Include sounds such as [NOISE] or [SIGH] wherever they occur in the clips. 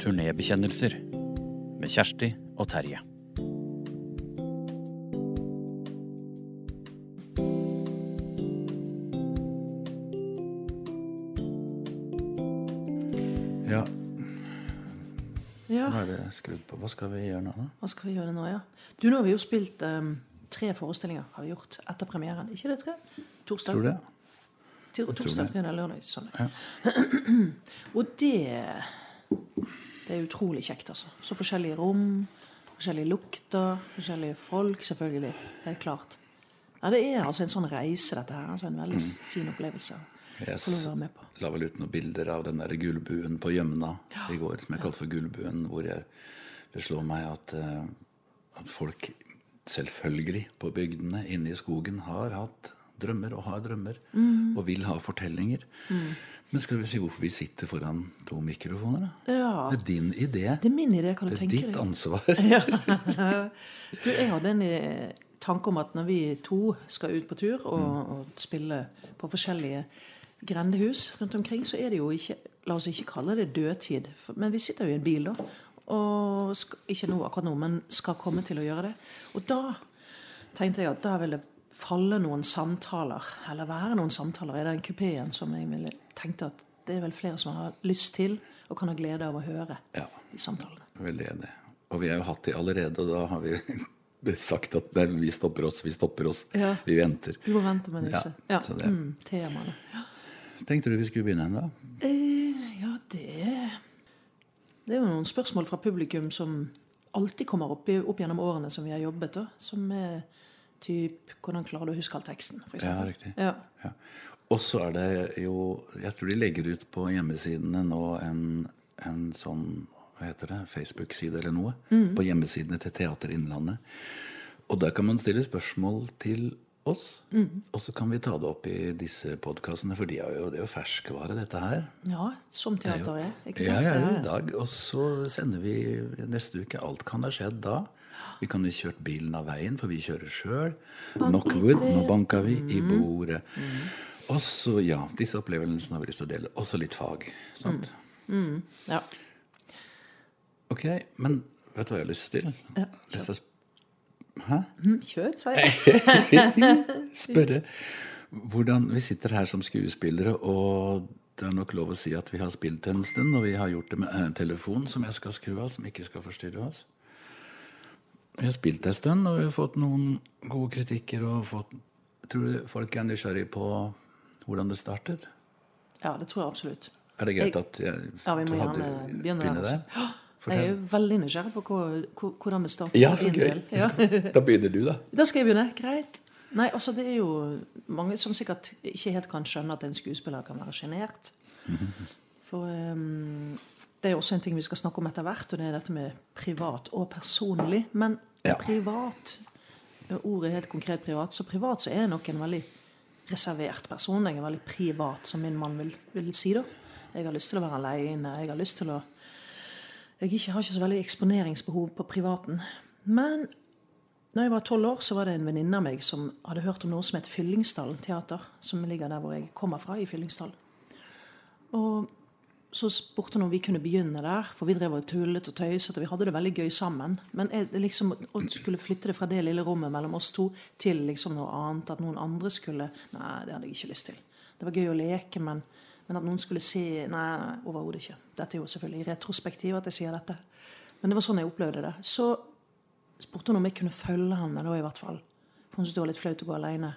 Turnébekjennelser med Kjersti og Terje. Ja, Ja, nå er det skrudd på. Hva skal vi gjøre nå, da? hva skal vi gjøre nå, ja? Du, nå har vi jo spilt um, tre forestillinger har vi gjort etter premieren. Ikke det tre? Torsdag. Tror det? Torsdag, fredag, lørdag, Sånn. Ja. [CLEARS THROAT] Og det Det er utrolig kjekt, altså. Så forskjellige rom, forskjellige lukter, forskjellige folk, selvfølgelig. Helt klart. Ja, det er altså en sånn reise, dette her. Altså en veldig Mm. fin opplevelse. Yes. La vel ut noen bilder av den der gullbuen på Gjømna i går, som jeg kalte for Gullbuen, hvor jeg, det slår meg at, eh, at folk selvfølgelig på bygdene inne i skogen har hatt drømmer og har drømmer Mm. og vil ha fortellinger. Men skal vi si hvorfor vi sitter foran to mikrofoner? da? Ja. Det er din idé. Det er min idé, kan du tenke deg. Det er ditt deg. ansvar. [LAUGHS] Du, jeg hadde en eh, tanke om at når vi to skal ut på tur og, og spille på forskjellige grendehus rundt omkring, så er det jo ikke La oss ikke kalle det dødtid, for, men vi sitter jo i en bil, da. Og skal, ikke nå akkurat nå, men skal komme til å gjøre det. Og da tenkte jeg at da vil det falle noen samtaler, eller være noen samtaler i den kupeen som jeg tenkte at det er vel flere som har lyst til og kan ha glede av å høre Ja. de samtalene. Veldig enig. Og vi har jo hatt de allerede, og da har vi [LAUGHS] sagt at nei, vi stopper oss, vi stopper oss. Ja. Vi venter. Vi må vente med disse. Ja, Ja, mm, temaene. Ja. Tenkte du vi skulle begynne ennå? Eh, ja, det Det er jo noen spørsmål fra publikum som alltid kommer opp, opp gjennom årene som vi har jobbet. da, Som er typ Hvordan klarer du å huske all teksten? For Ja, riktig. Ja. Ja. Og så er det jo Jeg tror de legger ut på hjemmesidene nå en, en sånn hva heter det, Facebook-side eller noe. På hjemmesidene til Teater Innlandet. Og der kan man stille spørsmål til oss. Og så kan vi ta det opp i disse podkastene, for de er jo, det er jo ferskvare, dette her. ja, som teater er. Ikke sant? ja, Ja, i dag. Og så sender vi neste uke. Alt kan ha skjedd da. Vi kan ha kjørt bilen av veien, for vi kjører sjøl. Knockwood, nå banka vi i bordet. Og så, ja, disse opplevelsene har vi lyst til å dele. Også litt fag. Sant? ja. Ok, men vet du hva jeg har lyst til? Ja, å Hæ? Mm, Kjør, sa jeg. [LAUGHS] Spørre hvordan Vi sitter her som skuespillere, og det er nok lov å si at vi har spilt en stund, og vi har gjort det med en telefon som jeg skal skru av, som ikke skal forstyrre oss. Vi har spilt en stund, og vi har fått noen gode kritikker. og fått, Tror du folk er nysgjerrig på hvordan det startet? Ja, det tror jeg absolutt. Er det greit Jeg- at jeg Ja, vi må hadde- begynne der. Der? Jeg er jo veldig nysgjerrig på hvor, hvor, hvordan det startet. Ja, så gøy. Ja. [LAUGHS] Da begynner du, da. Da skal jeg begynne. Greit. Nei, altså Det er jo mange som sikkert ikke helt kan skjønne at en skuespiller kan være sjenert. For um, det er jo også en ting vi skal snakke om etter hvert, og det er dette med privat og personlig. Men Ja. privat Ordet er helt konkret privat. Så privat så er jeg nok en veldig reservert person. Jeg er veldig privat, som min mann vil, vil si. da. Jeg har lyst til å være alene. Jeg har lyst til å Jeg ikke, har ikke så veldig eksponeringsbehov på privaten. Men når jeg var tolv år, så var det en venninne av meg som hadde hørt om noe som het Fyllingsdalen teater, som ligger der hvor jeg kommer fra, i Fyllingsdalen. Og så spurte hun om vi kunne begynne der, for vi drev og tullet og tøyset, og vi hadde det veldig gøy sammen. Men jeg, liksom, å skulle flytte det fra det lille rommet mellom oss to til liksom noe annet, at noen andre skulle Nei, det hadde jeg ikke lyst til. Det var gøy å leke, men, men at noen skulle se Nei, overhodet ikke. Dette er jo selvfølgelig i retrospektiv at jeg sier dette. Men det var sånn jeg opplevde det. Så spurte hun om jeg kunne følge henne da, i hvert fall. For hun syntes det var litt flaut å gå alene.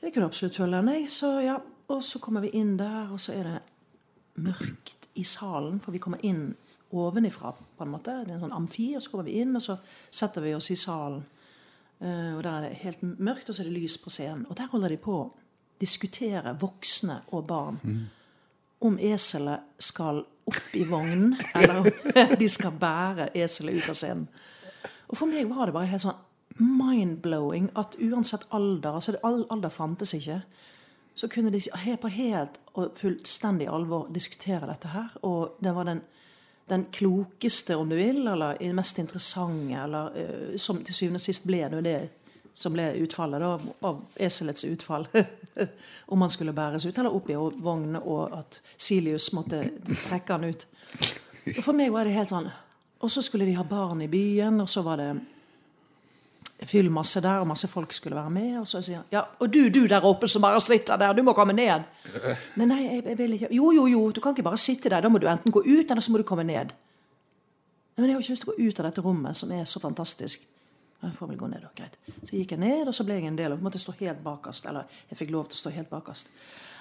Jeg kunne absolutt følge henne, jeg. Så ja, og så kommer vi inn der, og så er det mørkt i salen, for vi kommer inn ovenifra, på en måte. Det er en sånn amfi, og så kommer vi inn, og så setter vi oss i salen. Uh, og der er det helt mørkt, og så er det lys på scenen. Og der holder de på å diskutere, voksne og barn, om eselet skal opp i vognen, eller om [LAUGHS] de skal bære eselet ut av scenen. Og for meg var det bare helt sånn mind-blowing at uansett alder altså Alder fantes ikke. Så kunne de på helt og fullstendig alvor diskutere dette her. Og det var den, den klokeste, om du vil, eller mest interessante, eller uh, som til syvende og sist ble det det som ble utfallet da, av eselets utfall. [LAUGHS] Om han skulle bæres ut eller opp i vognen, og at Silius måtte trekke han ut. Og for meg var det helt sånn Og så skulle de ha barn i byen, og så var det fyll masse der, og masse folk skulle være med. Og så sier han ja, og du, du der oppe som bare sitter der, du må komme ned. Nei, nei, jeg, jeg vil ikke Jo, jo, jo, du kan ikke bare sitte der. Da må du enten gå ut, eller så må du komme ned. Nei, Men jeg har ikke lyst til å gå ut av dette rommet, som er så fantastisk. Jeg får vel gå ned, da. Greit. Så gikk jeg ned, og så ble jeg en del av måtte stå helt bakerst. Eller jeg fikk lov til å stå helt bakerst.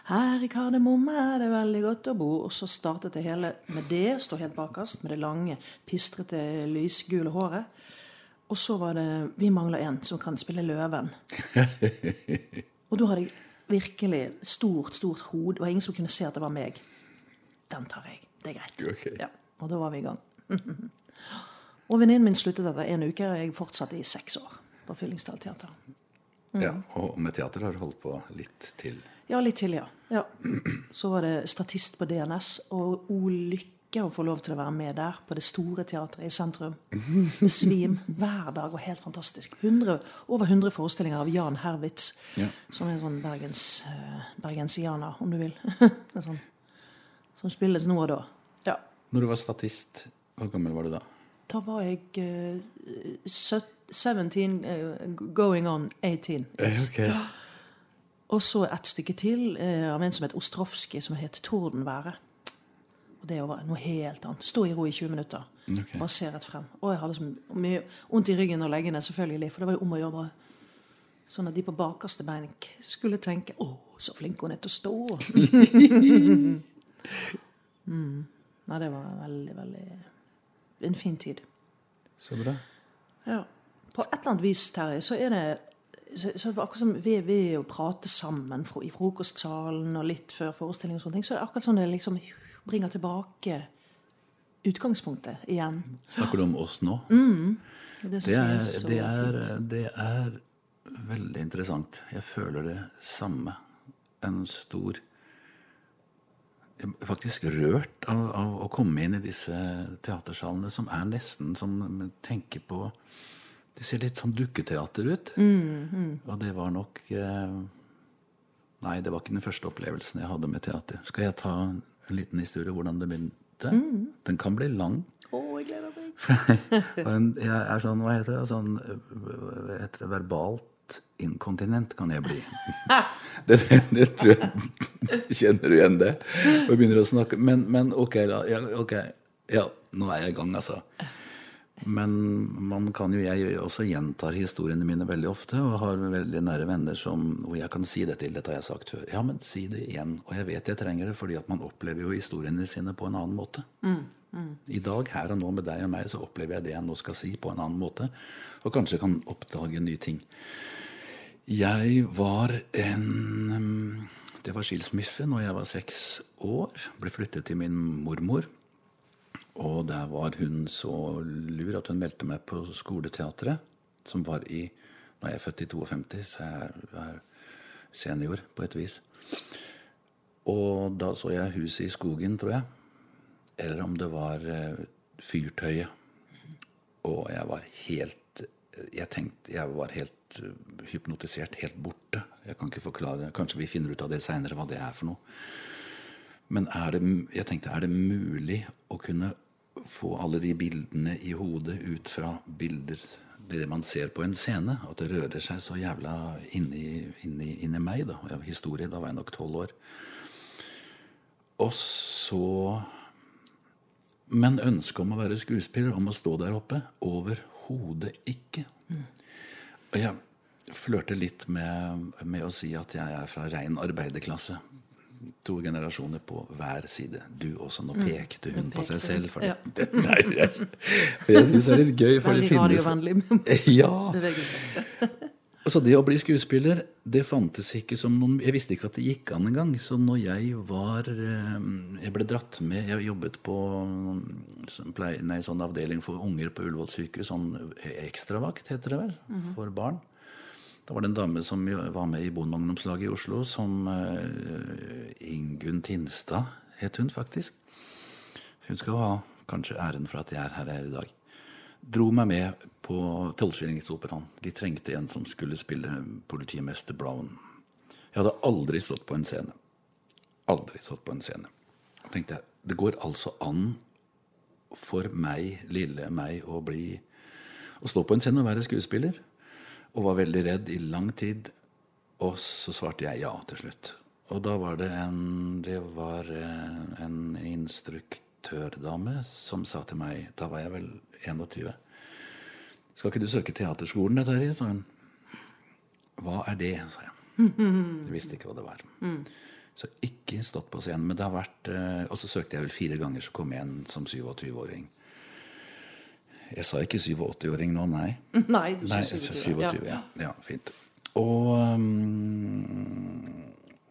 Her i Kardemomme er det veldig godt å bo. Og så startet det hele med det. Stå helt bakerst med det lange, pistrete, lysgule håret. Og så var det Vi mangler en som kan spille Løven. [LAUGHS] og da hadde jeg virkelig stort, stort hode. Det var ingen som kunne se at det var meg. Den tar jeg. Det er greit. [LAUGHS] Okay. Ja, og da var vi i gang. [LAUGHS] og venninnen min sluttet etter en uke, og jeg fortsatte i seks år på Fyllingsdal teater. Ja, og med teater har du holdt på litt til. Ja, litt til, ja. ja. [CLEARS THROAT] Så var det statist på DNS, og o lykke å få lov til å være med der, på det store teatret i sentrum. Med svim hver dag, og helt fantastisk. 100, over 100 forestillinger av Jan Herwitz, Ja. som er en sånn bergens, eh, bergensianer, om du vil. [LAUGHS] Sånn, som spilles nå og da. Ja. Når du var statist, hvor gammel var du da? Da var jeg uh, 17, uh, going on 18. Yes. Og så et stykke til uh, av en som het Ostrovskij, som het 'Tordenværet'. Og det var noe helt annet. Stå i ro i 20 minutter. Okay. Bare se rett frem. Og jeg hadde så mye vondt i ryggen og leggene, selvfølgelig, for det var jo om å gjøre. Sånn at de på bakerste benk skulle tenke 'Å, så flink hun er til å stå'. [LAUGHS] mm. Nei, det var veldig, veldig En fin tid. Så bra. Ja. På et eller annet vis, Terje, så er det så, så det var akkurat som ved, ved å prate sammen i frokostsalen og litt før forestilling, og sånne ting, så er det akkurat sånn det liksom bringer tilbake utgangspunktet igjen. Snakker du om oss nå? Mm. Det, Det er, er det, er, det er veldig interessant. Jeg føler det samme. En stor Faktisk rørt av, av å komme inn i disse teatersalene som er nesten som tenker på Det ser litt sånn dukketeater ut. Og det var nok eh, Nei, det var ikke den første opplevelsen jeg hadde med teater. Skal jeg ta en liten historie hvordan det begynte? Den kan bli lang. Å, jeg gleder meg. [LAUGHS] Jeg er sånn, hva heter det, sånn hva heter det, verbalt inkontinent kan jeg bli. [LAUGHS] Det, det, det tror jeg Kjenner du igjen det? Og begynner å snakke Men, men ok, da. Ja, okay. Ja, nå er jeg i gang, altså. Men man kan jo, jeg også gjentar historiene mine veldig ofte, og har veldig nære venner som, hvor jeg kan si det til. Dette har jeg sagt før. Ja, men si det igjen. Og jeg vet jeg trenger det, fordi at man opplever jo historiene sine på en annen måte. I dag, her og nå med deg og meg, så opplever jeg det jeg nå skal si, på en annen måte. Og kanskje kan oppdage nye ting. Jeg var en mm, Det var skilsmisse når jeg var seks år. Ble flyttet til min mormor. Og der var hun så lur at hun meldte meg på skoleteatret, som var i Nå er jeg født i 52, så jeg er senior på et vis. Og da så jeg Huset i skogen, tror jeg. Eller om det var eh, Fyrtøyet. Og jeg var helt Jeg tenkte jeg var helt eh, hypnotisert, helt borte. Jeg kan ikke forklare Kanskje vi finner ut av det seinere, hva det er for noe. Men er det, jeg tenkte, er det mulig å kunne få alle de bildene i hodet ut fra bilder det man ser på en scene? At det rører seg så jævla inni, inni, inni meg. da. Jeg historie, da var jeg nok tolv år. Og så Men ønsket om å være skuespiller, om å stå der oppe, overhodet ikke. Og jeg flørter litt med, med å si at jeg er fra rein arbeiderklasse. To generasjoner på hver side. Du også. Nå pekte hun på seg selv. For Ja. det, [LAUGHS] nei, jeg, jeg syns det er litt gøy, for det Veldig radiovennlig [LAUGHS] Ja. [LAUGHS] bevegelse. Så det å bli skuespiller, det fantes ikke som noen Jeg visste ikke at det gikk an engang. Så når jeg var eh, Jeg ble dratt med Jeg jobbet på nei, sånn avdeling for unger på Ullevål sykehus. Sånn ekstravakt, heter det vel. For barn. Da var det en dame som var med i Bondeungdomslaget i Oslo, som eh, Ingunn Tinstad het hun faktisk. Hun skal ha kanskje æren for at jeg er her i dag. Dro meg med på Tolvskillingsoperaen. De trengte en som skulle spille politimester Brown. Jeg hadde aldri stått på en scene. Aldri stått på en scene. Da tenkte jeg, det går altså an for meg, lille meg, å bli Å stå på en scene og være skuespiller. Og var veldig redd i lang tid. Og så svarte jeg ja til slutt. Og da var det en Det var eh, en instruktørdame som sa til meg Da var jeg vel 21. Skal ikke du søke teaterskolen, dette her? sa hun. Hva er det? sa jeg. [LAUGHS] Jeg visste ikke hva det var. Så ikke stått på scenen. Men det har vært eh, Og så søkte jeg vel fire ganger, så kom jeg igjen som 27-åring. Jeg sa ikke 87-åring nå, nei. [LAUGHS] Nei, du sier 27, 27. ja. ja. Fint. Og, um,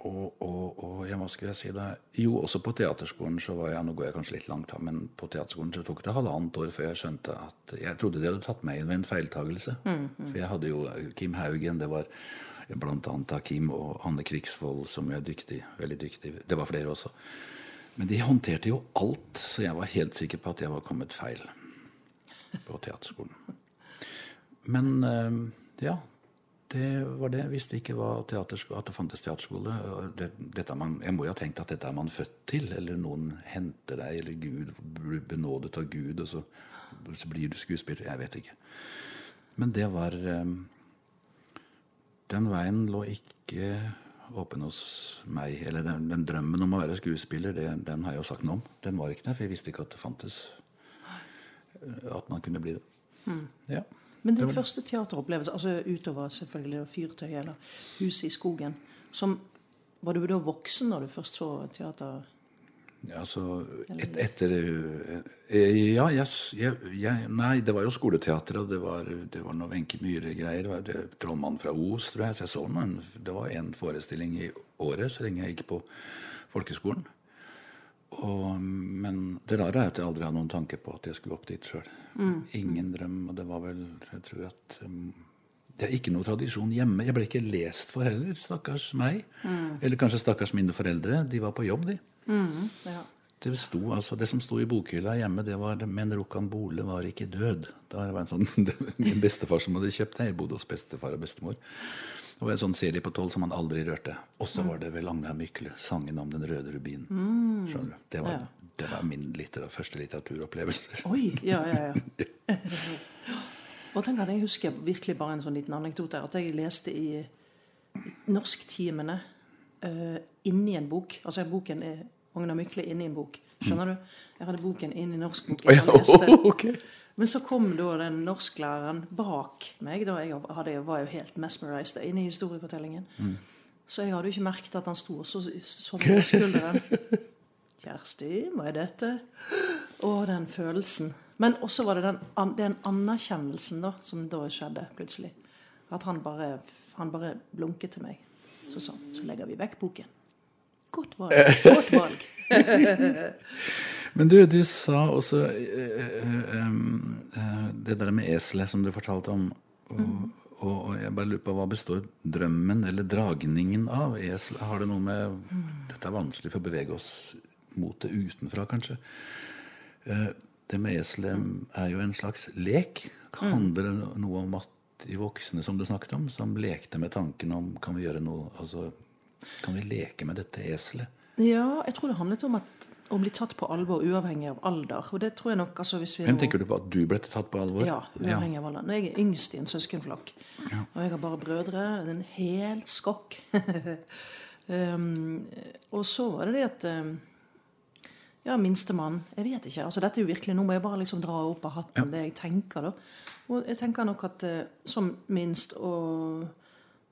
og, og, og ja, hva skulle jeg si da? Jo, også på teaterskolen så var jeg Nå går jeg kanskje litt langt, da, men på teaterskolen så tok det halvannet år før jeg skjønte at Jeg trodde de hadde tatt meg inn ved en feiltagelse. For jeg hadde jo Kim Haugen, det var annet Kim og Anne Krigsvold, som er dyktig, veldig dyktig. Det var flere også. Men de håndterte jo alt, så jeg var helt sikker på at jeg var kommet feil på teaterskolen. Men eh, ja, det var det. Jeg visste ikke hva at det fantes teaterskole. Det, man, jeg må jo ha tenkt at dette er man født til, eller noen henter deg, eller Gud blir benådet av Gud, og så, så blir du skuespiller. Jeg vet ikke. Men det var eh, Den veien lå ikke åpen hos meg. Eller den, den drømmen om å være skuespiller, det, den har jeg jo sagt noe om. Den var ikke der, for jeg visste ikke at det fantes. Eh, At man kunne bli det. Ja. Men din første teateropplevelse, altså utover selvfølgelig fyrtøy eller huset i skogen som, Var du da voksen da du først så teater? Ja, Altså, et, etter eh, Ja, yes, jeg, jeg Nei, det var jo skoleteater, og det var, det var noe Wenche Myhre-greier. 'Trollmannen fra Os', tror jeg. Så jeg så noen. Det var én forestilling i året så lenge jeg gikk på folkeskolen. Og, men det rare er at jeg aldri hadde noen tanke på at jeg skulle opp dit sjøl. Ingen drøm. Og det var vel Jeg tror at um, det er ikke noe tradisjon hjemme. Jeg ble ikke lest for heller. Stakkars meg. Eller kanskje stakkars mine foreldre. De var på jobb, de. Ja. Det, sto, altså, det som sto i bokhylla hjemme, det var 'Men Rokkan Bole var ikke død'. Det var en sånn, [LAUGHS] det min bestefar som hadde kjøpt det. Jeg bodde hos bestefar og bestemor. Det var en sånn serie på tolv som han aldri rørte. Og så var det vel Agnar Mykle, 'Sangen om den røde rubin'. Skjønner du? Det var, Ja. det var min litter, første litteraturopplevelse. Oi! Ja, ja, ja. [LAUGHS] Og tenk at Jeg husker virkelig bare en sånn liten anekdote. her, At jeg leste i norsktimene uh, inni en bok. Altså boken er Agnar Mykle inni en bok. Skjønner du? Jeg hadde boken inni norskboken og leste. [LAUGHS] ok. Men så kom da den norsklæreren bak meg. da Jeg hadde, jeg var jo helt mesmerized inne i historiefortellingen. Så jeg hadde jo ikke merket at han sto så sånn [LAUGHS] på skulderen. Kjersti, hva er dette? Og den følelsen. Men også var det den, den anerkjennelsen da, som da skjedde plutselig. At han bare, han bare blunket til meg. Så han så legger vi vekk boken. Godt valg. Godt valg. [LAUGHS] Men du, du sa også uh, em, eh, det der med eselet som du fortalte om. Og, og, og jeg bare lurer på hva består drømmen eller dragningen av eselet? Har det noe med Dette er vanskelig for å bevege oss mot det utenfra, kanskje. Uh, det med eselet er jo en slags lek. Handler det noe om at de voksne som du snakket om, som lekte med tanken om kan vi gjøre noe altså, Kan vi leke med dette eselet? Ja, jeg tror det handlet om at, å bli tatt på alvor uavhengig av alder. Og det tror jeg nok altså hvis vi Hvem tenker du på at du ble tatt på alvor? Ja, uavhengig av alder. Når jeg er yngst i en søskenflokk, og jeg har bare brødre, det er en helt skokk. [LAUGHS] um, og så var det det at um, Ja, minstemann Jeg vet ikke. altså Dette er jo virkelig Nå må jeg bare liksom dra opp av hatten det jeg tenker, da. Og jeg tenker nok at eh, som minst og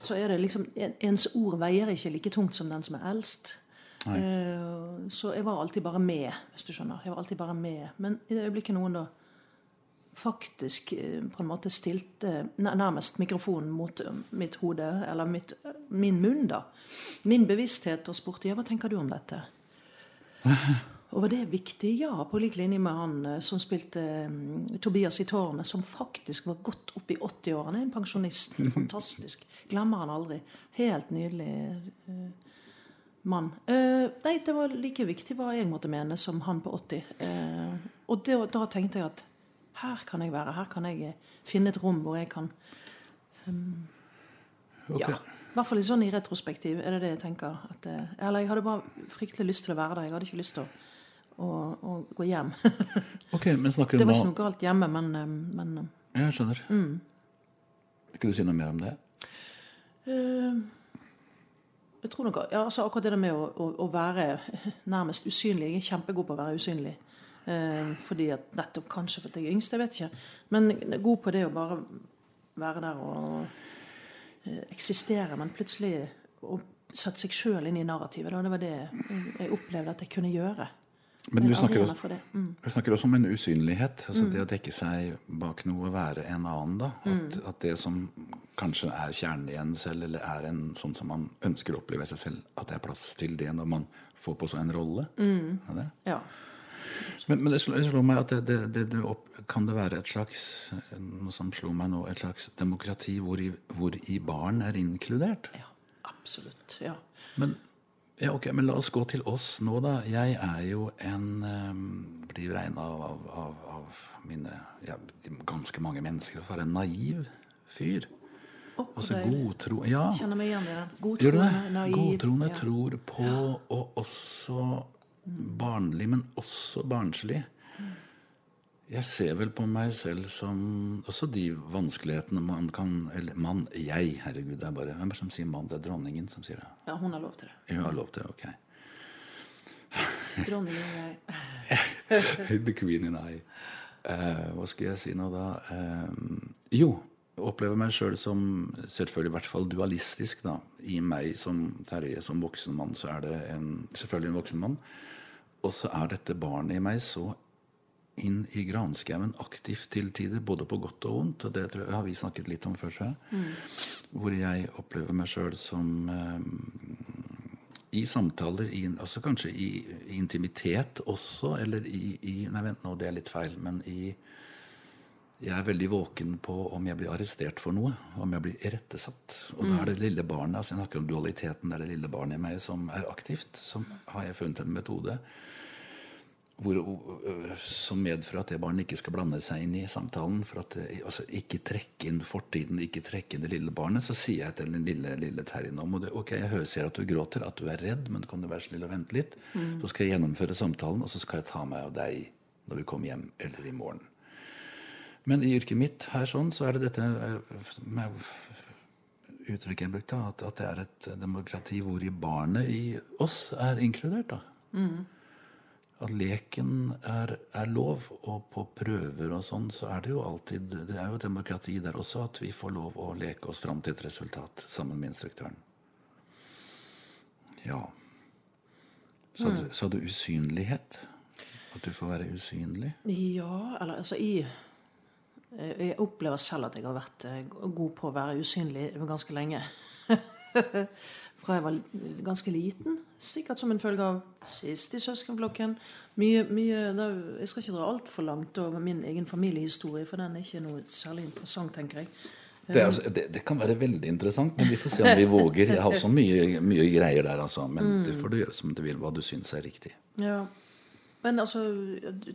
så er det liksom Ens ord veier ikke like tungt som den som er eldst. Eh, så jeg var alltid bare med, hvis du skjønner. Jeg var alltid bare med. Men i det øyeblikket noen da faktisk eh, på en måte stilte nærmest mikrofonen mot eh, mitt hode, eller mitt, min munn, da. Min bevissthet og spurte ja, hva tenker du om dette? [LAUGHS] Og var det viktig? Ja, på lik linje med han som spilte eh, Tobias i tårnet, som faktisk var godt opp i 80-årene. En pensjonist. [LAUGHS] Fantastisk. Glemmer han aldri. Helt nydelig mann. Eh, nei, det var like viktig hva jeg måtte mene som han på 80. Eh, og det, da tenkte jeg at her kan jeg være. Her kan jeg eh, finne et rom hvor jeg kan Ok. Ja. I hvert fall litt sånn i retrospektiv er det det jeg tenker. At, eh, eller jeg hadde bare fryktelig lyst til å være der. Jeg hadde ikke lyst til å, å, å gå hjem. [LAUGHS] Ok, men snakker Det var ikke noe galt hjemme, men, eh, men Jeg skjønner. Mm. Vil du si noe mer om det? eh, Jeg tror nok, ja, altså Akkurat det der med å, å, å være nærmest usynlig Jeg er kjempegod på å være usynlig. Eh, fordi at Nettopp kanskje fordi jeg er yngst, jeg vet ikke. Men god på det å bare være der og eh, eksistere, men plutselig å sette seg sjøl inn i narrativet. Da. Det var det jeg opplevde at jeg kunne gjøre. Men du snakker, også. Mm. du snakker også om en usynlighet. Altså Det å dekke seg bak noe, være en annen. da At, at det som kanskje er kjernen i en selv, eller er en sånn som man ønsker å oppleve seg selv, at det er plass til det når man får på seg en rolle. Er det? Ja. Men, men det slår, meg at det, det, det, opp, kan det være et slags Noe som slo meg nå, et slags demokrati hvor i, hvor i barn er inkludert. ja. Absolutt. Ja. Men, ja, ok, men la oss gå til oss nå, da. Jeg er jo en um, Blir regna av, av, av, mine ja, ganske mange mennesker for en naiv fyr. Og hvor Altså godtro... Ja, kjenner meg igjen i den. Godtroende, naiv. Godtroende ja. tror på, og også barnlig, men også barnslig. Jeg ser vel på meg selv som også de vanskelighetene man kan Eller mann, jeg, herregud, det er bare Hvem er det som sier mann? Det er dronningen som sier det. Ja, hun har lov til det. Jeg har lov til det, ok. Dronningen jeg. [LAUGHS] The queen and I. Uh, hva skulle jeg si nå, da? Uh, jo, opplever meg sjøl som selvfølgelig i hvert fall dualistisk. da. I meg som Terje som voksen mann, så er det en, selvfølgelig en voksen mann. Og så er dette barnet i meg så inn i granskauen aktivt til tider, både på godt og vondt. Og det tror jeg, har vi snakket litt om før, tror jeg. Hvor jeg opplever meg sjøl som eh, i samtaler, i, altså kanskje i, i intimitet også, eller i, i Nei, vent nå, det er litt feil. Men i Jeg er veldig våken på om jeg blir arrestert for noe. Om jeg blir irettesatt. Og da er det lille barnet altså jeg snakker om dualiteten, det er det lille barnet i meg som er aktivt. Som har jeg funnet en metode hvor, øh, som medfører at det barnet ikke skal blande seg inn i samtalen. for at altså Ikke trekke inn fortiden, ikke trekke inn det lille barnet. Så sier jeg til den lille, lille Terje nå må du, Ok, jeg hører ser at du gråter, at du er redd, men kan du være snill og vente litt? Så skal jeg gjennomføre samtalen, og så skal jeg ta meg av deg når vi kommer hjem eller i morgen. Men i yrket mitt her sånn, så er det dette øh, med uttrykket jeg brukte, at, at det er et demokrati hvor i barnet i oss er inkludert. da at leken er, er lov, og på prøver og sånn, så er det jo alltid Det er jo demokrati der også, at vi får lov å leke oss fram til et resultat sammen med instruktøren. Ja. Sa du, sa du usynlighet? At du får være usynlig? Ja, eller altså i eh, Jeg opplever selv at jeg har vært eh, god på å være usynlig ganske lenge. [LAUGHS] [LAUGHS] Fra jeg var ganske liten. Sikkert som en følge av sist i søskenflokken. Mye, mye, da, jeg skal ikke dra altfor langt over min egen familiehistorie, for den er ikke noe særlig interessant, tenker jeg. Det, altså, det, det kan være veldig interessant, men vi får se om vi våger. Jeg har også mye, mye greier der, altså. Men det får du gjøre som du vil, hva du syns er riktig. Ja. Men altså,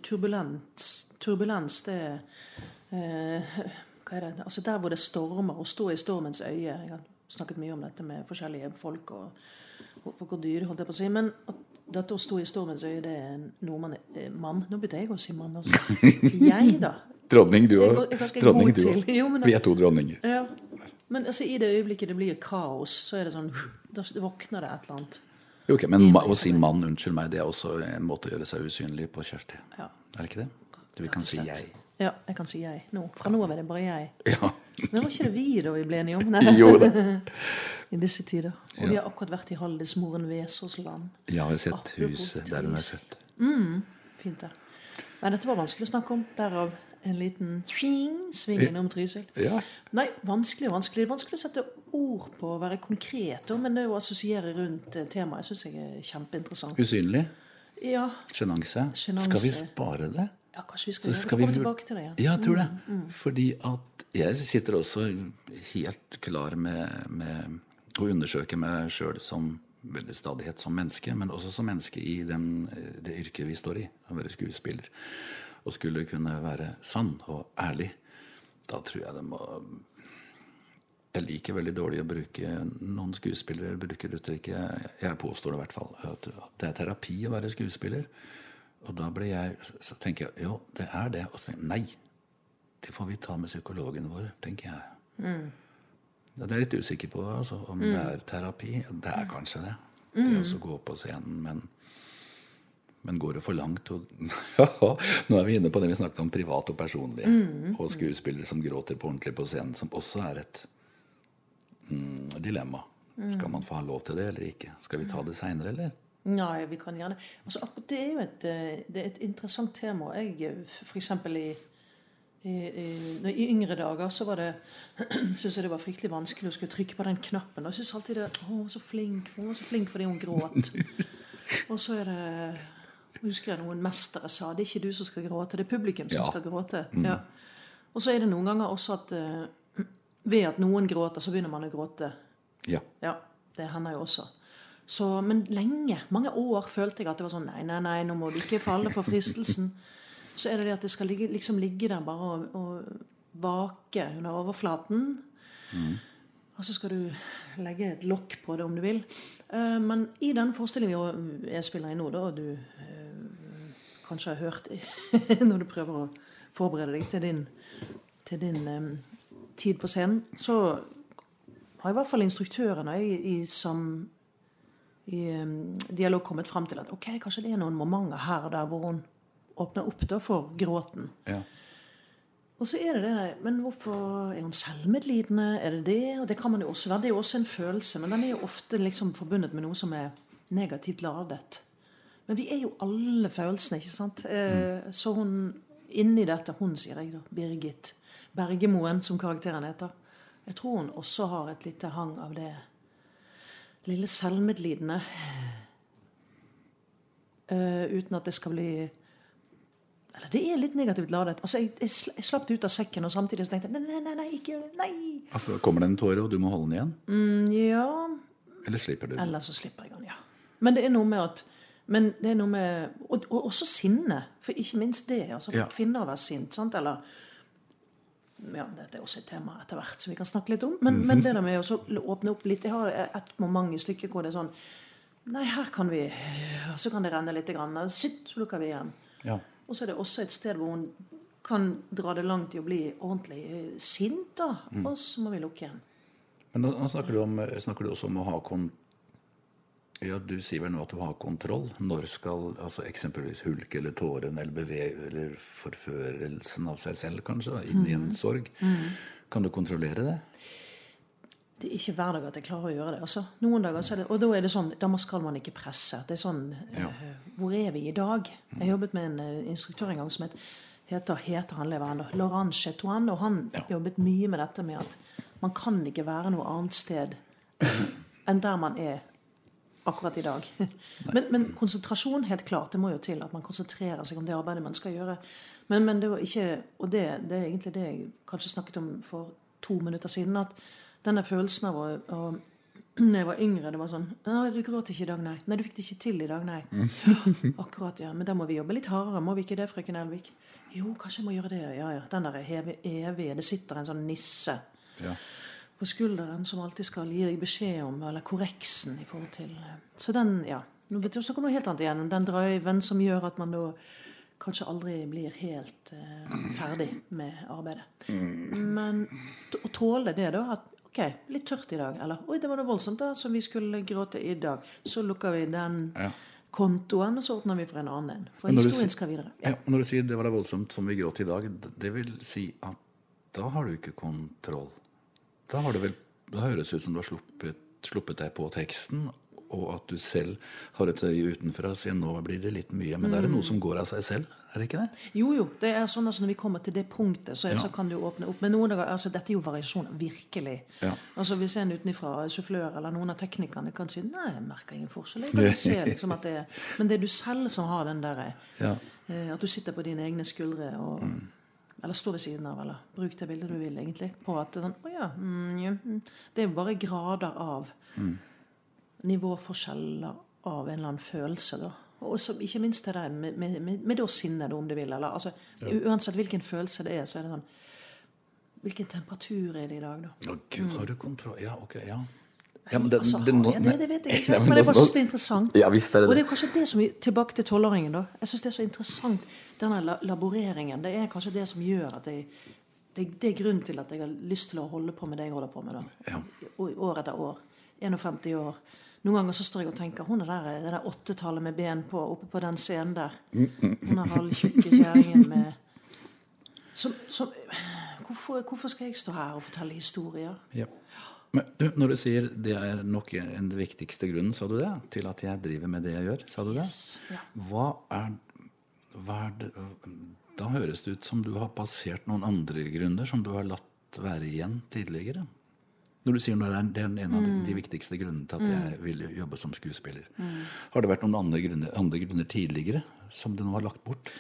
turbulens, turbulens det eh? [LAUGHS] Altså Der hvor det stormer, å stå i stormens øye Jeg har snakket mye om dette med forskjellige folk og, folk og dyr, holdt jeg på å si. Men at dette å stå i stormens øye, det er noe man er mann. Nå begynte jeg å si mann også. [LAUGHS] Jeg, da. Dronning, du òg. Dronning, du òg. [LAUGHS] Vi er to dronninger. Ja. Men altså, i det øyeblikket det blir kaos, så er det sånn Da våkner det et eller annet. Jo, ok, Men å si mann, unnskyld meg, det er også en måte å gjøre seg usynlig på, Kjersti. Ja. Er det ikke det? Du, vi kan si jeg. Ja, jeg kan si jeg nå. Fra nå av er det bare jeg. Ja. Men var ikke det vi da vi ble enige om? Nei. [LAUGHS] Jo da. [LAUGHS] I disse tider. Og vi har akkurat vært i Haldismoren Vesaas land. Jeg har sett huset der hun er født. Mm, Fint der. Nei, dette var vanskelig å snakke om. Derav en liten sving, sving innom Trysil. Ja. Nei, vanskelig og vanskelig. Det er vanskelig å sette ord på, å være konkret, men det å assosiere rundt temaet syns jeg er kjempeinteressant. Usynlig. Ja. Sjenanse. Skal vi spare det? Ja kanskje vi skal, skal vi Komme tilbake til det igjen. Ja, jeg tror det. Fordi at jeg sitter også helt klar med, med å undersøke meg sjøl som veldig stadighet som menneske, men også som menneske i den, det yrket vi står i, å være skuespiller. Og skulle kunne være sann og ærlig. Da tror jeg det må Jeg liker veldig dårlig å bruke Noen skuespillere bruker uttrykket Jeg påstår det i hvert fall. At det er terapi å være skuespiller. Og da ble jeg, så tenker jeg jo, det er det. Og så tenker jeg nei, det får vi ta med psykologen vår, tenker jeg. Ja, det er jeg litt usikker på altså, om det er terapi. Det er kanskje det. Det å gå på scenen, men, men går det for langt? Og, [LAUGHS] nå er vi inne på det vi snakket om privat og personlig. Og skuespillere som gråter på ordentlig på scenen, som også er et mm, dilemma. Skal man få ha lov til det eller ikke? Skal vi ta det seinere, eller? Nei, vi kan gjerne altså, Det er jo et, eh, det er et interessant tema. Jeg, eh, for eksempel i, i, i, I yngre dager så var det [CLEARS THROAT] synes jeg det var fryktelig vanskelig å skulle trykke på den knappen. Og jeg syns alltid det Å, hun var så flink hun var så flink fordi hun gråt. [LAUGHS] Og så er det jeg husker jeg noen mestere sa det er ikke du som skal gråte, det er publikum som Ja. skal gråte. Ja. Og så er det noen ganger også at eh, [CLEARS THROAT] ved at noen gråter, så begynner man å gråte. Ja. Ja, det hender jo også. Så, men lenge, mange år, følte jeg at det var sånn Nei, nei, nei, nå må du ikke falle for fristelsen. Så er det det at det skal ligge, liksom ligge der bare og, og vake under overflaten. Og så skal du legge et lokk på det om du vil. Uh, men i den forestillingen jeg spiller i nå, da, du uh, kanskje har hørt [LAUGHS] når du prøver å forberede deg til din, til din um, tid på scenen, så har i hvert fall instruktøren og jeg i, sam, i dialog kommet fram til at ok, kanskje det er noen momenter her og der hvor hun åpner opp da for gråten. ja. Og så er det det Men hvorfor er hun selvmedlidende? Er det det? Og det kan man jo også være. Det er jo også en følelse, men den er jo ofte liksom forbundet med noe som er negativt ladet. Men vi er jo alle følelsene, ikke sant? Mm. Så hun inni dette Hun, sier jeg da. Birgit Bergemoen, som karakteren heter. Jeg tror hun også har et lite hang av det lille selvmedlidende. uh, uten at det skal bli eller det er litt negativt ladet. Altså, jeg, jeg slapp det ut av sekken, og samtidig så tenkte jeg nei, nei, nei, nei, ikke gjør det. Nei! Altså, kommer det en tåre, og du må holde den igjen? Mm, ja Eller slipper du den? Eller så slipper jeg den, ja. Men det er noe med at men det er noe med, og, og også sinne. For ikke minst det. altså For Ja. kvinner å være sint. sant? Eller ja, Dette er også et tema etter hvert som vi kan snakke litt om. Men, men det der med å åpne opp litt Jeg har et moment i stykket hvor det er sånn Nei, her kan vi så kan det renne litt. Grann, sitt, så lukker vi igjen. Ja. Og så er det også et sted hvor hun kan dra det langt i å bli ordentlig eh, sint. da, Og så må vi lukke igjen. Men nå, nå snakker, du om, snakker du også om å ha kon... Ja, Du sier vel nå at du har kontroll. Når skal altså eksempelvis hulk eller tåren eller beveg eller forførelsen av seg selv kanskje da, inn i en sorg Kan du kontrollere det? Det er ikke hver dag at jeg klarer å gjøre det. altså. Noen dager så er det, Og da er det sånn, da skal man ikke presse. Det er sånn Ja. uh, Hvor er vi i dag? Jeg jobbet med en uh, instruktør en gang som het, heter, heter han lever ennå, Laurent Chetouan, og han Ja. jobbet mye med dette med at man kan ikke være noe annet sted [LAUGHS] enn der man er akkurat i dag. [LAUGHS] Men, men konsentrasjon, helt klart. Det må jo til at man konsentrerer seg om det arbeidet man skal gjøre. Men, men det var ikke Og det, det er egentlig det jeg kanskje snakket om for to minutter siden. At denne følelsen av å, å [CLEARS THROAT] når jeg var yngre, det var sånn Nei, du gråt ikke i dag, nei. Nei, du fikk det ikke til i dag, nei. [LAUGHS] Akkurat, ja. Men da må vi jobbe litt hardere, må vi ikke det, frøken Elvik? Jo, kanskje jeg må gjøre det, ja ja. Den der evige Det sitter en sånn nisse Ja. På skulderen som alltid skal gi deg beskjed om, eller korreksen i forhold til eh, Så den, ja. Nå betyr det noe helt annet igjen. Den driven som gjør at man da kanskje aldri blir helt eh, ferdig med arbeidet. Men å tåle det, da. At ok, litt tørt i dag. Eller oi, det var noe voldsomt da, som vi skulle gråte i dag. Så lukker vi den Ja. kontoen, og så åpner vi for en annen en. For historien sier- skal videre. Ja, Ja, når du sier det var det voldsomt som vi gråt i dag, det vil si at da har du ikke kontroll. Da har du vel Da høres det ut som du har sluppet, sluppet deg på teksten, og at du selv har et øye utenfra og sier nå blir det litt mye. Men mm. er det noe som går av seg selv, er det ikke det? Jo, jo. det er sånn altså Når vi kommer til det punktet, så, Ja. så kan du åpne opp. Men noen dager, altså Dette er jo variasjon. Virkelig. Ja. Altså Hvis en utenfra, sufflør eller noen av teknikerne kan si nei, jeg merker ingen forskjell. Jeg ser liksom at det er, Men det er du selv som har den der Ja. eh, At du sitter på dine egne skuldre og Eller stå ved siden av, eller bruk det bildet du vil, egentlig. På at sånn, å ja, mm, ja, mm. Det er jo bare grader av nivåforskjeller av en eller annen følelse. da. Og så, ikke minst det der med, med, med, med det å sinne, om du vil. Eller, altså, Uansett hvilken følelse det er, så er det sånn Hvilken temperatur er det i dag, da? Å gud, har du kontroll Ja, ok. Ja. Ja, men det- altså, har nå- jeg det, det vet jeg [LAUGHS] ikke. Nei, men Men jeg bare syns det er interessant. Ja, visst er det Og det det. er kanskje det som Tilbake til tolvåringen, da. Jeg syns det er så interessant, denne laboreringen. Det er kanskje det som gjør at jeg det, det er grunnen til at jeg har lyst til å holde på med det jeg holder på med. da. Ja. År etter år. 51 år. Noen ganger så står jeg og tenker Hun er der, det der åttetallet med ben på oppe på den scenen der. Hun er halvtjukke kjerringen med som, som, hvorfor, hvorfor skal jeg stå her og fortelle historier? Ja. Men du, når du sier det er nok en viktigste grunnen, sa du det? Til at jeg driver med det jeg gjør? Sa du Yes, det? ja. Hva er, hva er det Da høres det ut som du har passert noen andre grunner som du har latt være igjen tidligere. Når du sier det er, det er en av de, Mm. de viktigste grunnene til at jeg vil jobbe som skuespiller. Har det vært noen andre grunner, andre grunner tidligere som du nå har lagt bort?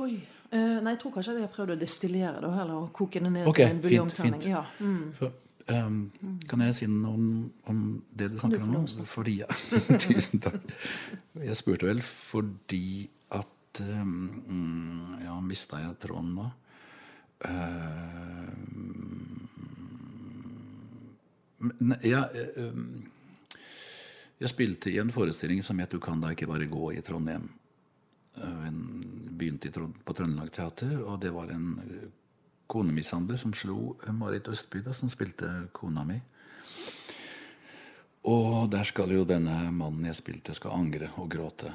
Oi. Eh, nei, jeg tror kanskje jeg har prøvd å destillere det, eller å koke det ned okay, til en buljongterning. Ja. Mm. For, ehm, Kan jeg si noe om, om det du snakker du om nå? Fordi, ja, [LAUGHS] tusen takk. Jeg spurte vel fordi at mm, Ja, mista jeg tråden nå? Uh, ja, uh, jeg spilte i en forestilling som het 'Du kan da ikke bare gå' i Trondheim. Uh, En begynte i på Trøndelag Teater, og det var en eh, konemishandler som slo eh, Marit Østby, da, som spilte kona mi. Og der skal jo denne mannen jeg spilte, skal angre og gråte.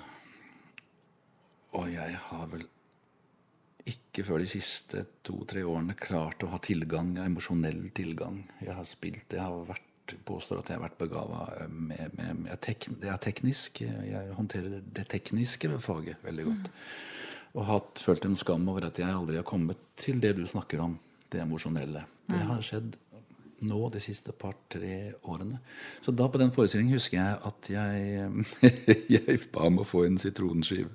Og jeg har vel ikke før de siste to-tre årene klart å ha tilgang, emosjonell tilgang. Jeg har spilt, jeg har vært påstår at jeg har vært begava med, med, med tek, Jeg er teknisk. Jeg håndterer det tekniske ved faget veldig godt. Og hatt, følt en skam over at jeg aldri har kommet til det du snakker om, det emosjonelle. Det har skjedd nå de siste par-tre årene. Så da på den forestillingen husker jeg at jeg, [LAUGHS] jeg ba om å få en sitronskive.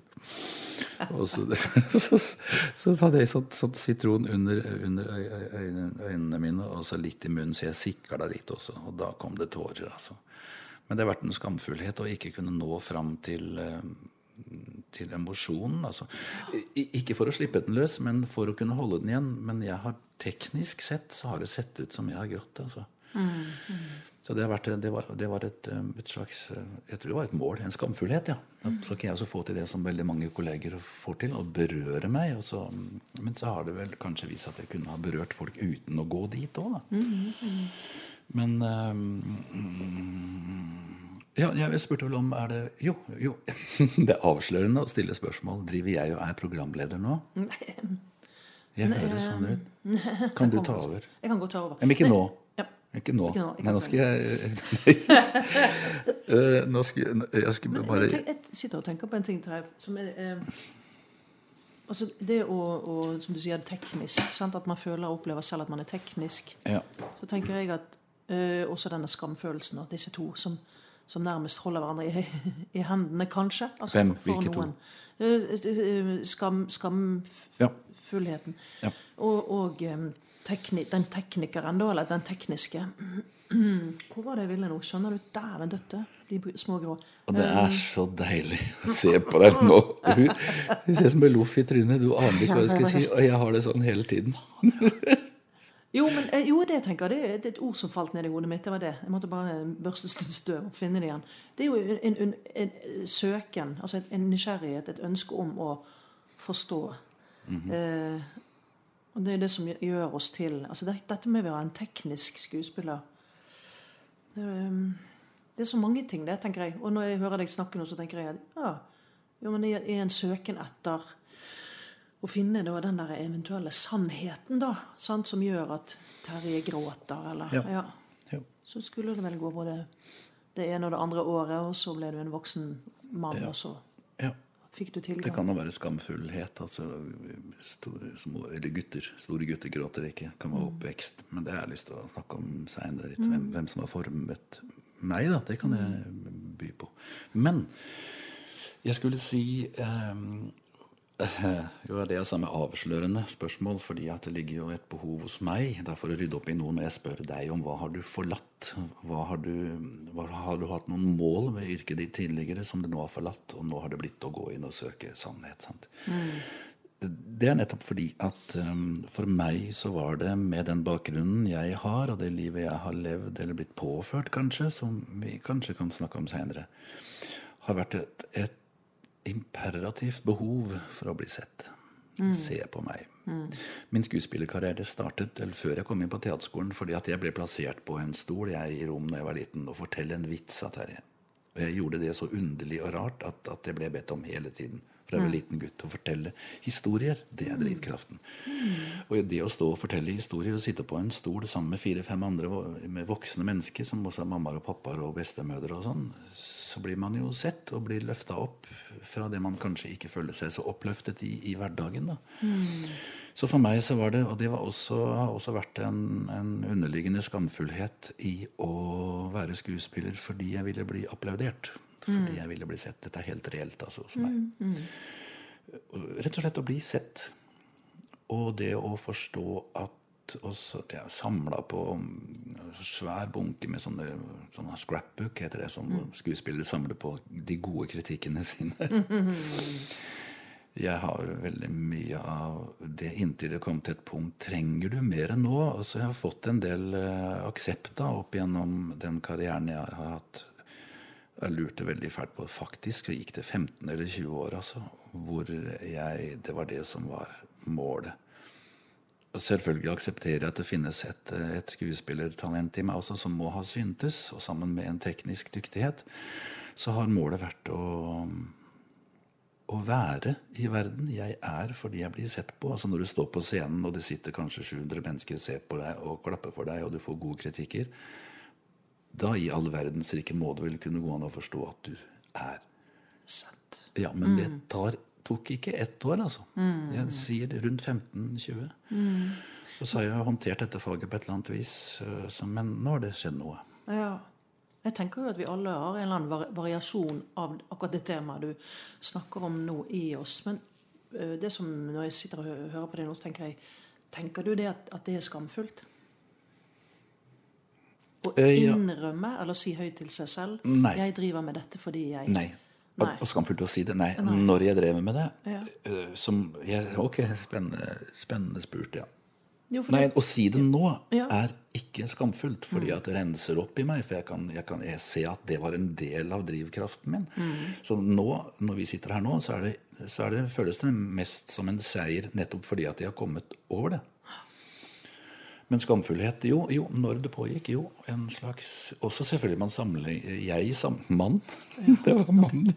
Og så, [LAUGHS] så, så hadde jeg sånn, sånn sitron under, under øy, øy, øynene, øynene mine, og så litt i munnen, så jeg sikla litt også. Og da kom det tårer, altså. Men det har vært en skamfullhet å ikke kunne nå fram til, eh, til emosjonen. Altså. Ikke for å slippe den løs, men for å kunne holde den igjen. Men jeg har teknisk sett så har det sett ut som jeg har grått. Altså. Så det, har vært, det, var, det var et, eh, et slags eh, Jeg tror det var et mål. En skamfullhet, ja. Da skal ikke jeg også få til det som veldig mange kolleger får til, å berøre meg. Og så, men så har det vel kanskje vist at jeg kunne ha berørt folk uten å gå dit òg, da. Men eh, ja, jeg spurte vel om er det Jo, jo. [LAUGHS] Det er avslørende å stille spørsmål. Driver jeg og er programleder nå? Nei. Jeg hører sånn ut. Kan du ta over? Jeg kan godt ta over. Men ikke nå. Ja. Ikke nå. Ikke nå, Nei, nå skal jeg [LAUGHS] Eh, Nå skal jeg, jeg skal bare jeg, jeg sitter og tenker på en ting her som er eh, Altså det å, å, som du sier, teknisk. Sant? At man føler og opplever selv at man er teknisk. ja. Så tenker jeg at eh, også denne skamfølelsen, at disse to som, som nærmest holder hverandre i, i hendene, kanskje. Altså Hvem? Hvilke to? noen. Eh, eh, Skam, skamfullheten. Ja. Og, og eh, tekni, den teknikeren, da, eller den tekniske [CLEARS THROAT] Hvor var det jeg ville nå? Skjønner du? Dæven døtte, de små grå. Og det er så deilig [LAUGHS] å se på deg nå. Hun, hun ser som en loff i trynet. Du aner ikke hva du skal si. Og jeg har det sånn hele tiden. [LAUGHS] Jo, men, eh, jo, det tenker jeg, det, det er et ord som falt ned i hodet mitt. Det var det. Jeg måtte bare børste støv og finne det igjen. Det er jo en, en, en, en søken, altså en, nysgjerrighet, et ønske om å forstå. eh, og det er det som gjør oss til altså det, Dette med å være en teknisk skuespiller det, um, det er så mange ting, det, tenker jeg. Og når jeg hører deg snakke nå, så tenker jeg at ja, jo, men det er en søken etter å finne da, den der eventuelle sannheten da, sant, som gjør at Terje gråter, eller Ja. ja. Så skulle det vel gå både det ene og det andre året, og så ble du en voksen mann, Ja. og så Ja. fikk du Det kan da være skamfullhet. Altså, store, små, eller gutter. Store gutter gråter ikke. Kan være oppvekst. Men det har jeg lyst til å snakke om seinere. litt. Hvem, hvem som har formet meg, da. Det kan jeg by på. Men jeg skulle si ehm, eh, Jo, det er samme avslørende spørsmål, fordi at det ligger jo et behov hos meg da for å rydde opp i noe når jeg spør deg om hva har du forlatt? Hva har du, hva, har du hatt noen mål ved yrket ditt tidligere som du nå har forlatt, og nå har det blitt å gå inn og søke sannhet? sant? Det er nettopp fordi at um, for meg så var det med den bakgrunnen jeg har, og det livet jeg har levd eller blitt påført, kanskje, som vi kanskje kan snakke om seinere, har vært et, et imperativt behov for å bli sett. Se på meg. Min skuespillerkarriere startet eller før jeg kom inn på teaterskolen fordi at jeg ble plassert på en stol jeg i Rom da jeg var liten, og fortelle en vits av Terje. Og jeg gjorde det så underlig og rart at, at jeg ble bedt om hele tiden fra jeg var liten gutt å fortelle historier. Det er drivkraften. Og det å stå og fortelle historier og sitte på en stol sammen med fire-fem andre med voksne mennesker, som også er mammaer og pappaer og bestemødre og sånn, så blir man jo sett og blir løfta opp fra det man kanskje ikke føler seg så oppløftet i i hverdagen. da. Så for meg så var det, og det var også, har også vært en, en underliggende skamfullhet i å være skuespiller fordi jeg ville bli applaudert. Fordi jeg ville bli sett. Dette er helt reelt, altså, hos meg. Rett og slett å bli sett. Og det å forstå at også, Jeg er samla på svær bunke med sånne, sånne scrapbook, heter det, som skuespillere samler på de gode kritikkene sine. [LAUGHS] Jeg har veldig mye av det inntil det kom til et punkt. Trenger du mer enn nå? Så jeg har fått en del uh, aksept da, opp gjennom den karrieren jeg har hatt. Jeg lurte veldig fælt på Faktisk så gikk det 15 eller 20 år altså, hvor jeg, det var det som var målet. Og selvfølgelig aksepterer jeg at det finnes et, et skuespillertalent i meg også som må ha syntes, og sammen med en teknisk dyktighet, så har målet vært å å være i verden. Jeg er fordi jeg blir sett på. Altså Når du står på scenen, og det sitter kanskje 700 mennesker og ser på deg og klapper for deg, og du får gode kritikker, da i all verdens rike må det vel kunne gå an å forstå at du er. sendt. Ja, men det tar, tok ikke ett år, altså. Jeg sier rundt 15-20. Og så har jeg håndtert dette faget på et eller annet vis, øh, så, men nå har det skjedd noe. Ja. Jeg tenker jo at vi alle har en eller annen variasjon av akkurat det temaet du snakker om nå i oss. Men eh, det som når jeg sitter og hører på det nå, tenker jeg Tenker du det at, at det er skamfullt? Å Eh, innrømme eller si høyt til seg selv Nei. 'Jeg driver med dette fordi jeg' Nei. Nei. og skamfullt å si det. Nei. Når jeg drev med det Ja. øh, som jeg, Ok, spennende, spennende spurt, ja. Jo, Nei, Å si det nå Ja. er ikke skamfullt, fordi at det renser opp i meg. For jeg kan, jeg kan jeg se at det var en del av drivkraften min. Så nå, når vi sitter her nå, så, er det, så er det, føles det mest som en seier nettopp fordi at jeg har kommet over det. Men skamfullhet, jo, jo, når det pågikk, jo, en slags Også selvfølgelig man sammenligner Jeg sam, mann. [LAUGHS] Det var mann.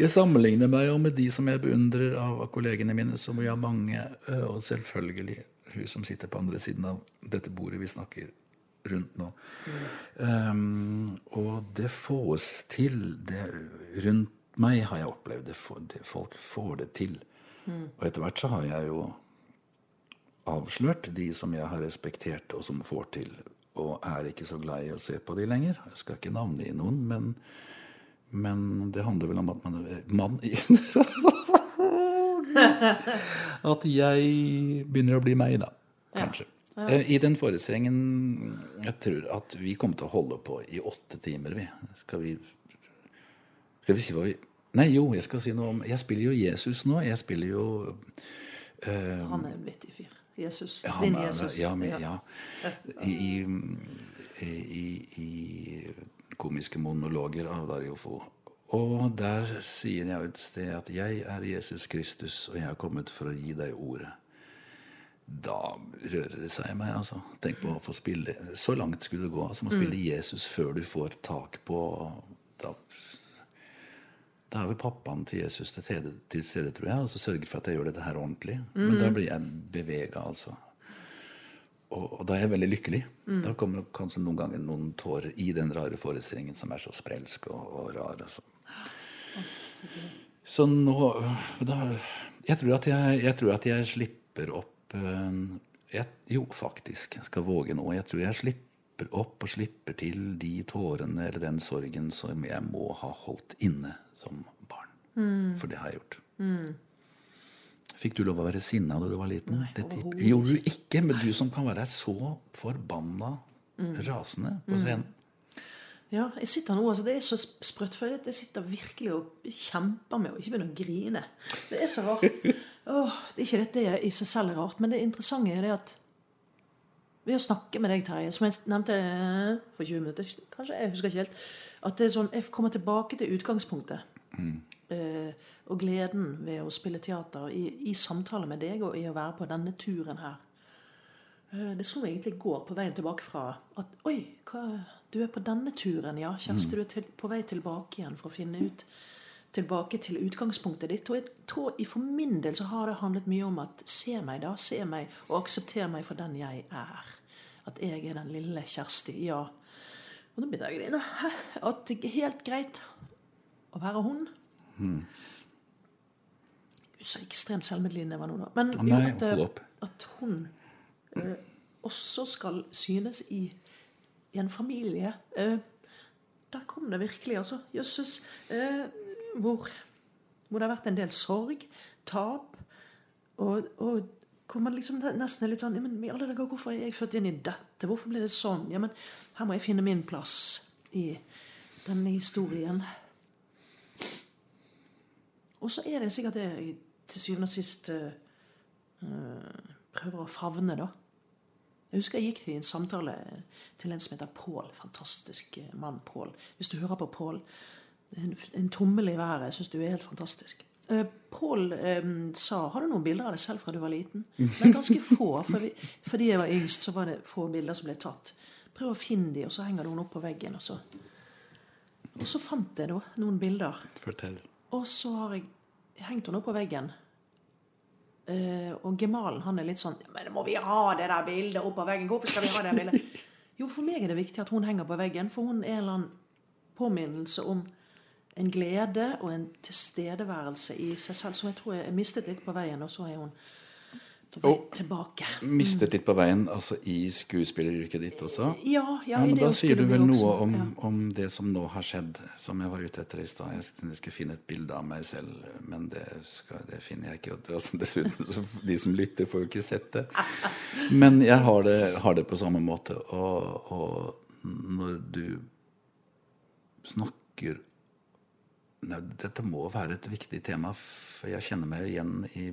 Jeg sammenligner meg jo med de som jeg beundrer av kollegene mine, som vi har mange, og selvfølgelig hun som sitter på andre siden av dette bordet vi snakker rundt nå. Um, og det fås til. Det, rundt meg har jeg opplevd det, det. Folk får det til. Og etter hvert så har jeg jo avslørt de som jeg har respektert, og som får til. Og er ikke så glad i å se på de lenger. Jeg skal ikke navngi noen, men, men det handler vel om at man er mann i [LAUGHS] At jeg begynner å bli meg, da. Kanskje. Eh, I den forestillingen Jeg tror at vi kommer til å holde på i åtte timer, vi. Skal vi Skal vi si hva vi Nei, jo, jeg skal si noe om Jeg spiller jo Jesus nå. Jeg spiller jo han er en vittig fyr. Jesus. Ja, Din er- Jesus. Ja, men, ja. I, i, i, komiske monologer av Dario Fo. Og der sier jeg et sted at 'jeg er Jesus Kristus, og jeg har kommet for å gi deg ordet'. Da rører det seg i meg. altså. Tenk på å få spille Så langt skulle det gå. altså Å spille Jesus før du får tak på da, da er vel pappaen til Jesus til stede, til stede, tror jeg, og så sørger for at jeg gjør dette her ordentlig. Men da blir jeg bevega, altså. Og, og da er jeg veldig lykkelig. Da kommer det kanskje noen ganger noen tårer i den rare forestillingen som er så sprelsk og, og rar. Altså. Så nå da, jeg, tror at jeg, jeg tror at jeg slipper opp eh, jeg, Jo, faktisk. Jeg skal våge nå. Jeg tror jeg slipper opp og slipper til de tårene eller den sorgen som jeg må ha holdt inne som barn. For det har jeg gjort. Fikk du lov å være sinna da du var liten? Nei, Det Gjorde du ikke? Men du som kan være så forbanna rasende på scenen. Ja, jeg sitter nå, altså Det er så sp- sprøtt, for jeg sitter virkelig og kjemper med å ikke begynne å grine. Det er så rart. [LAUGHS] Åh, det er ikke dette i seg selv rart, men det interessante er det at ved å snakke med deg, Terje, som jeg nevnte eh, for 20 minutter, kanskje, jeg husker ikke helt, at det er sånn, jeg kommer tilbake til utgangspunktet. Eh, og gleden ved å spille teater i, i samtale med deg og i å være på denne turen her. Eh, Det slo meg egentlig i går på veien tilbake fra at Oi, hva, du er på denne turen, ja. Kjersti, du er til, på vei tilbake igjen for å finne ut Tilbake til utgangspunktet ditt. Og jeg tror for min del så har det handlet mye om at se meg, da. Se meg, og aksepter meg for den jeg er. At jeg er den lille Kjersti. Ja. Og nå begynner jeg å grine. [LAUGHS] At det er helt greit å være hun. Gud, så ekstremt selvmedlidende var nå, da. Men Nei, jo, at, eh, at hun eh, også skal synes i, i en familie. Eh, der kom det virkelig, altså. Jøsses. Eh, hvor, hvor det har vært en del sorg, tap, og, og hvor man liksom nesten er litt sånn men i alle dager, Hvorfor er jeg født inn i dette? Hvorfor ble det sånn? Ja, men her må jeg finne min plass i denne historien. Og så er det sikkert det jeg til syvende og sist eh, prøver å favne, da. Jeg husker jeg gikk til en samtale til en som heter Pål. Fantastisk eh, mann, Pål. Hvis du hører på Pål, en, en tommel i været. Jeg syns du er helt fantastisk. Uh, Pål um, sa Har du noen bilder av deg selv fra du var liten? Men ganske få. For vi, fordi jeg var yngst, så var det få bilder som ble tatt. Prøv å finne de, og så henger du noen opp på veggen. Og så, og så fant jeg da noen bilder. Fortell. Og så har jeg hengt henne opp på veggen. Eh, og gemalen han er litt sånn Men må vi ha det der bildet opp på veggen? Hvorfor skal vi ha det bildet? [LAUGHS] Jo, for meg er det viktig at hun henger på veggen, for hun er en eller annen påminnelse om en glede og en tilstedeværelse i seg selv som jeg tror jeg mistet litt på veien, og så er hun på vei Og- tilbake. Mistet litt på veien, altså i skuespilleryrket ditt også? Ja, ja, Ja, men Da sier du vel noe om, ja. om det som nå har skjedd, som jeg var ute etter i stad. Jeg skulle- finne et bilde av meg selv, men det, skal, det finner jeg ikke. Og Altså, [LAUGHS] dessuten, så de som lytter, får jo ikke sett det. Men jeg har det, har det på samme måte. Og, og når du snakker Nei, Dette må være et viktig tema, for jeg kjenner meg igjen i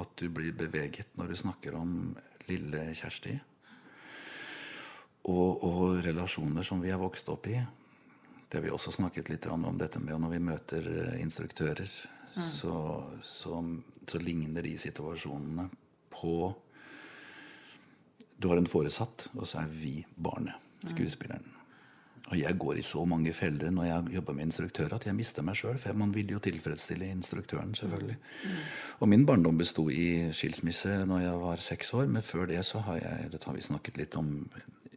at du blir beveget når du snakker om lille Kjersti og, og relasjoner som vi har vokst opp i. Det har vi også snakket litt om dette med når vi møter instruktører. instruktører, så, så, så ligner de situasjonene på Du har en foresatt, og så er vi barnet, skuespilleren. Og jeg går i så mange feller når jeg jobber med instruktører at jeg mister meg sjøl. For man vil jo tilfredsstille instruktøren, selvfølgelig. Og min barndom besto i skilsmisse når jeg var seks år. Men før det så har jeg Dette har vi snakket litt om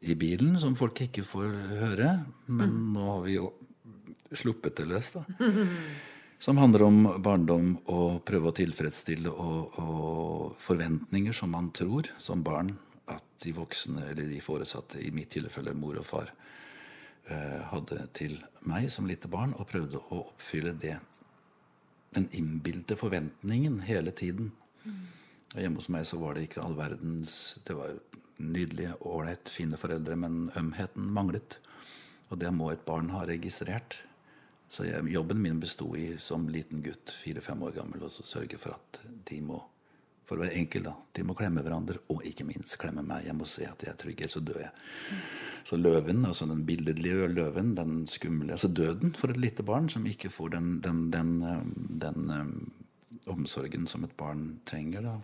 i bilen, som folk ikke får høre. Men nå har vi jo sluppet det løs, da. [LAUGHS] Som handler om barndom og prøve å tilfredsstille og, og forventninger som man tror som barn at de voksne eller de foresatte, i mitt tilfelle mor og far, hadde til meg som lite barn, og prøvde å oppfylle det. Den innbilte forventningen hele tiden. Og hjemme hos meg så var det ikke all verdens Det var nydelige, ålreit, fine foreldre, men ømheten manglet. Og det må et barn ha registrert. Så jeg, jobben min besto i som liten gutt, fire-fem år gammel, å sørge for at de må for å være enkel, da. De må klemme hverandre, og ikke minst klemme meg. Jeg må se at jeg er trygg, så dør jeg. Så løven, altså den billedlige løven, den skumle Altså døden for et lite barn som ikke får den, den, den, eh, den, um, omsorgen som et barn trenger, da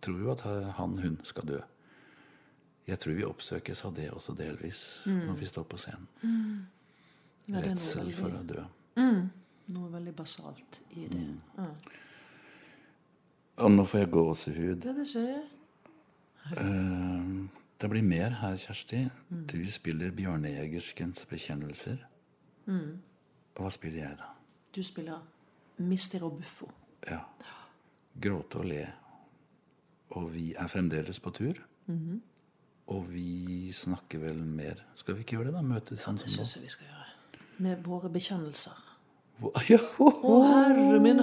tror jo at han, hun skal dø. Jeg tror vi oppsøkes av det også delvis når vi står på scenen. Ja, Redsel veldig... for å dø. noe veldig basalt i det. Ja. Og nå får jeg gåsehud. Ja, det skjer. jeg. Eh, det blir mer her, Kjersti. Du spiller Bjørnejegerskens bekjennelser. Hva spiller jeg, da? Du spiller Mister og Buffo. Ja. Gråte og le. Og vi er fremdeles på tur. Og vi snakker vel mer Skal vi ikke gjøre det, da? Møtes sånn som nå? syns jeg vi skal gjøre. Med våre bekjennelser. [LAUGHS] Ja, ho, ho. Å, herre min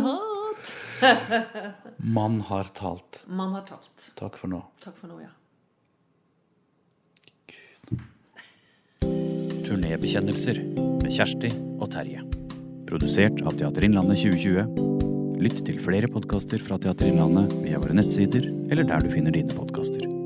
hatt! [LAUGHS] Man har talt. Man har talt. Takk for nå. Takk for nå, ja. Gud. Turnébekjennelser med Kjersti og Terje. Produsert av Teater Innlandet 2020. Lytt til flere podkaster fra Teater Innlandet via våre nettsider eller der du finner dine podkaster.